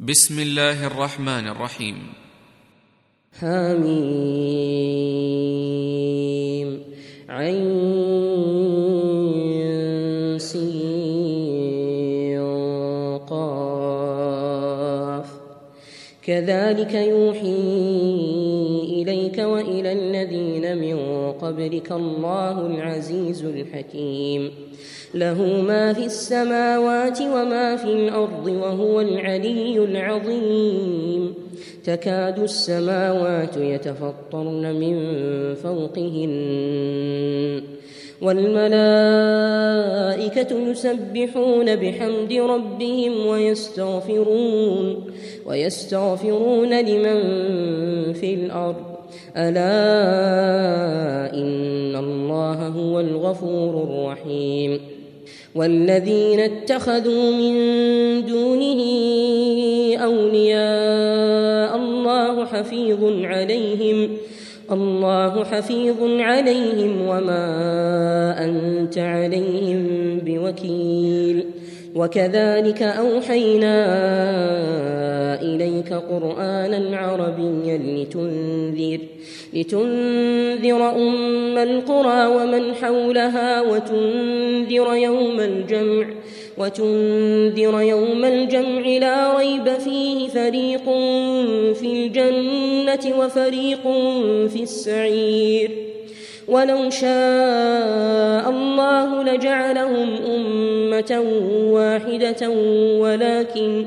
بسم الله الرحمن الرحيم. حميم. عين قاف. كذلك يوحي إليك وإلى قبلك الله العزيز الحكيم. له ما في السماوات وما في الأرض وهو العلي العظيم. تكاد السماوات يتفطرن من فوقهن. والملائكة يسبحون بحمد ربهم ويستغفرون ويستغفرون لمن في الأرض. ألا إن الله هو الغفور الرحيم. والذين اتخذوا من دونه أولياء الله حفيظ عليهم الله حفيظ عليهم وما أنت عليهم بوكيل. وكذلك أوحينا إليك قرآنا عربيا لتنذر لتنذر أم القرى ومن حولها وتنذر يوم الجمع وتنذر يوم الجمع لا ريب فيه فريق في الجنة وفريق في السعير ولو شاء الله لجعلهم أمة واحدة ولكن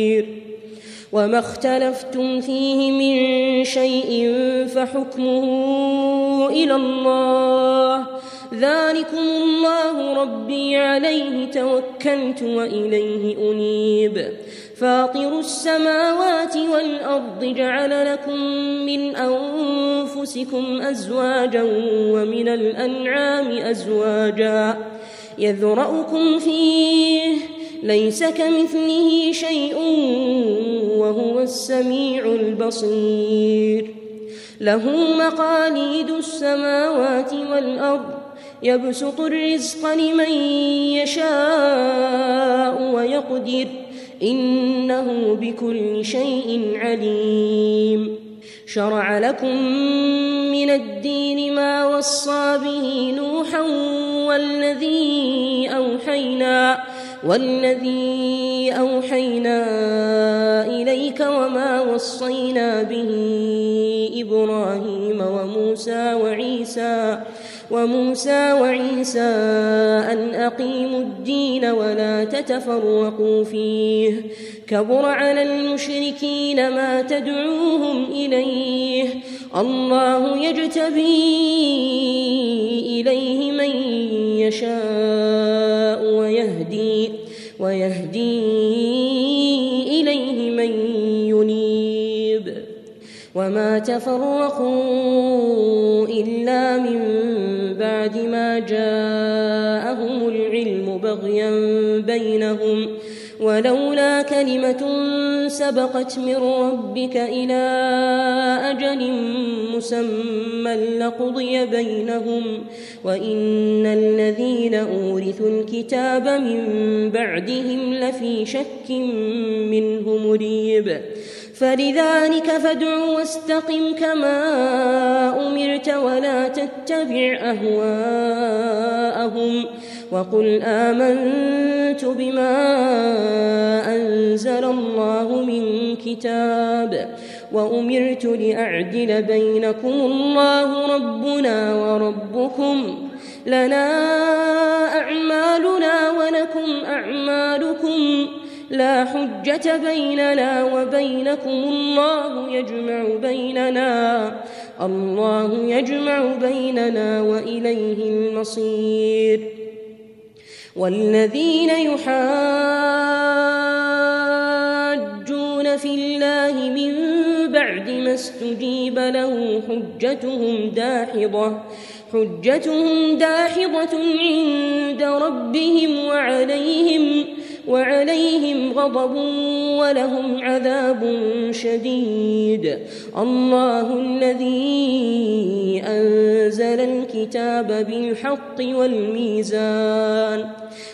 وما اختلفتم فيه من شيء فحكمه إلى الله. ذلكم الله ربي عليه توكلت وإليه أنيب. فاطر السماوات والأرض جعل لكم من أنفسكم أزواجا ومن الأنعام أزواجا يذرأكم فيه ليس كمثله شيء وهو السميع البصير. له مقاليد السماوات والأرض يبسط الرزق لمن يشاء ويقدر إنه بكل شيء عليم. شرع لكم من الدين ما وصى به نوحا والذي أوحينا والذي أوحينا إليك وما وصينا به إبراهيم وموسى وعيسى وموسى وعيسى أن أقيموا الدين ولا تتفرقوا فيه كبر على المشركين ما تدعوهم إليه الله يجتبي إليه من يشاء ويهدي ويهدي إليه من ينيب وما تفرقوا إلا من بعد ما جاءهم العلم بغيا بينهم ولولا كلمة سبقت من ربك إلى أجل مسمى لقضي بينهم وإن الذين أورثوا الكتاب من بعدهم لفي شك منه مريب فلذلك فادع واستقم كما أمرت ولا تتبع أهواءهم وقل آمنت بما أنزل الله من كتاب وأمرت لأعدل بينكم الله ربنا وربكم لنا أعمالنا ولكم أعمالكم لا حجة بيننا وبينكم الله يجمع بيننا الله يجمع بيننا وإليه المصير والذين يحاجون في الله من بعد ما استجيب له حجتهم داحضة حجتهم داحضة عند ربهم وعليهم وعليهم غضب ولهم عذاب شديد. الله الذي أنزل الكتاب بالحق والميزان.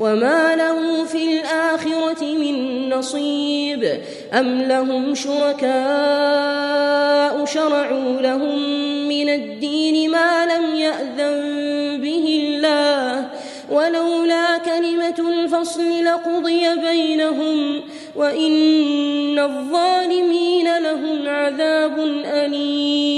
وما له في الآخرة من نصيب أم لهم شركاء شرعوا لهم من الدين ما لم يأذن به الله ولولا كلمة الفصل لقضي بينهم وإن الظالمين لهم عذاب أليم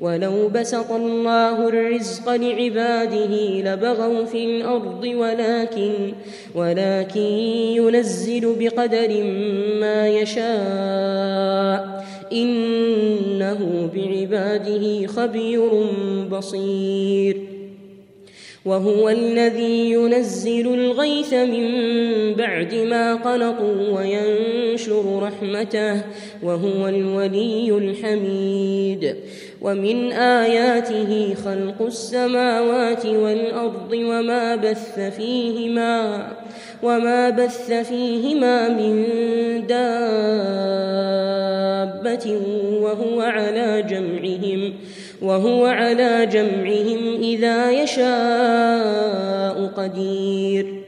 ولو بسط الله الرزق لعباده لبغوا في الأرض ولكن ولكن ينزل بقدر ما يشاء إنه بعباده خبير بصير. وهو الذي ينزل الغيث من بعد ما قنطوا وينشر رحمته وهو الولي الحميد. ومن آياته خلق السماوات والأرض وما بث فيهما وما بث فيهما من دابة وهو على جمعهم وهو على جمعهم إذا يشاء قدير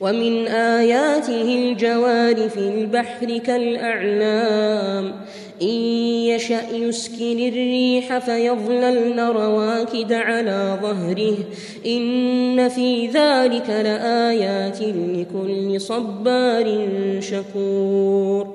ومن آياته الجوار في البحر كالأعلام. إن يشأ يسكن الريح فيظللن رواكد على ظهره. إن في ذلك لآيات لكل صبار شكور.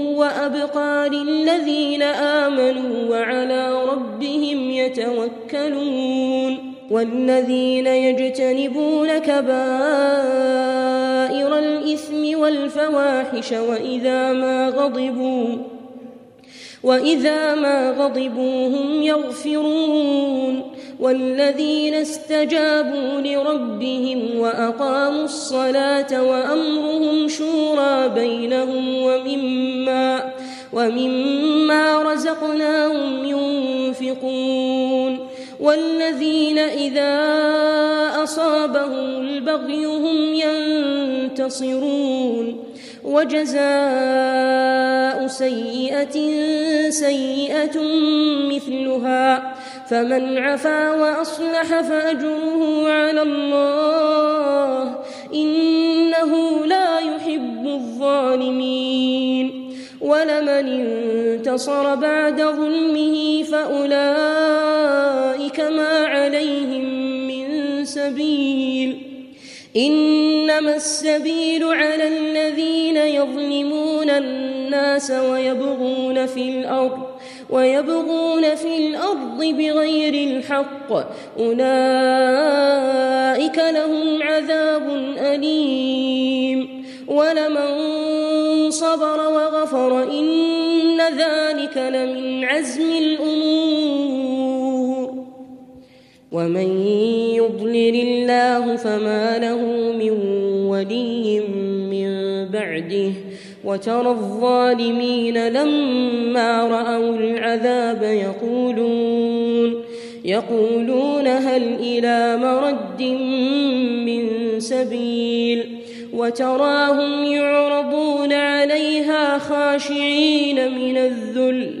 وأبقى للذين آمنوا وعلى ربهم يتوكلون والذين يجتنبون كبائر الإثم والفواحش وإذا ما غضبوا وإذا ما غضبوا هم يغفرون والذين استجابوا لربهم وأقاموا الصلاة وأمرهم شورى بينهم ومما ومما رزقناهم ينفقون والذين إذا أصابهم البغي هم ينتصرون وجزاء سيئة سيئة مثلها فمن عفا وأصلح فأجره على الله إنه لا يحب الظالمين ولمن انتصر بعد ظلمه فأولئك ما عليهم من سبيل إنما السبيل على الذين يظلمون الناس ويبغون في الأرض ويبغون في الأرض بغير الحق. أولئك لهم عذاب أليم. ولمن صبر وغفر إن ذلك لمن عزم الأمور. ومن يضلل الله فما له من ولي من بعده. وترى الظالمين لما رأوا العذاب يقولون يقولون هل إلى مرد من سبيل؟ وتراهم يعرضون عليها خاشعين من الذل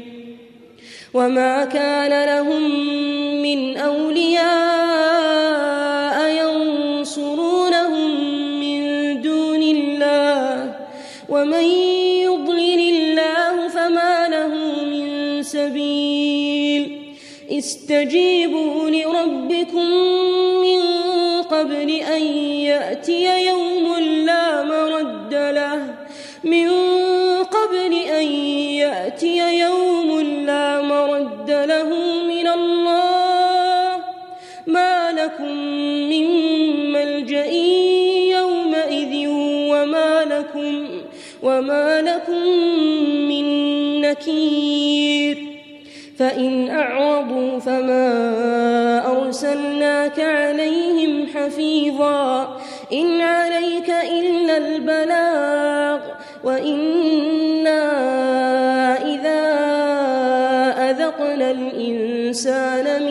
وما كان لهم من أولياء ينصرونهم من دون الله ومن يضلل الله فما له من سبيل استجيبوا لربكم من قبل أن يأتي يوم لكم من ملجأ يومئذ وما لكم وما لكم من نكير فإن أعرضوا فما أرسلناك عليهم حفيظا إن عليك إلا البلاغ وإنا إذا أذقنا الإنسان رحمة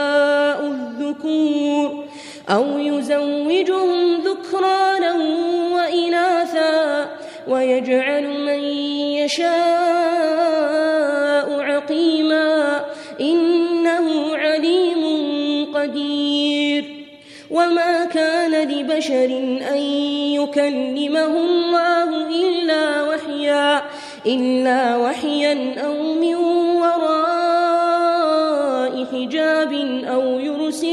أو يزوجهم ذكرانا وإناثا ويجعل من يشاء عقيما إنه عليم قدير. وما كان لبشر أن يكلمه الله إلا وحيا إلا وحيا أو من وراء حجاب أو يرى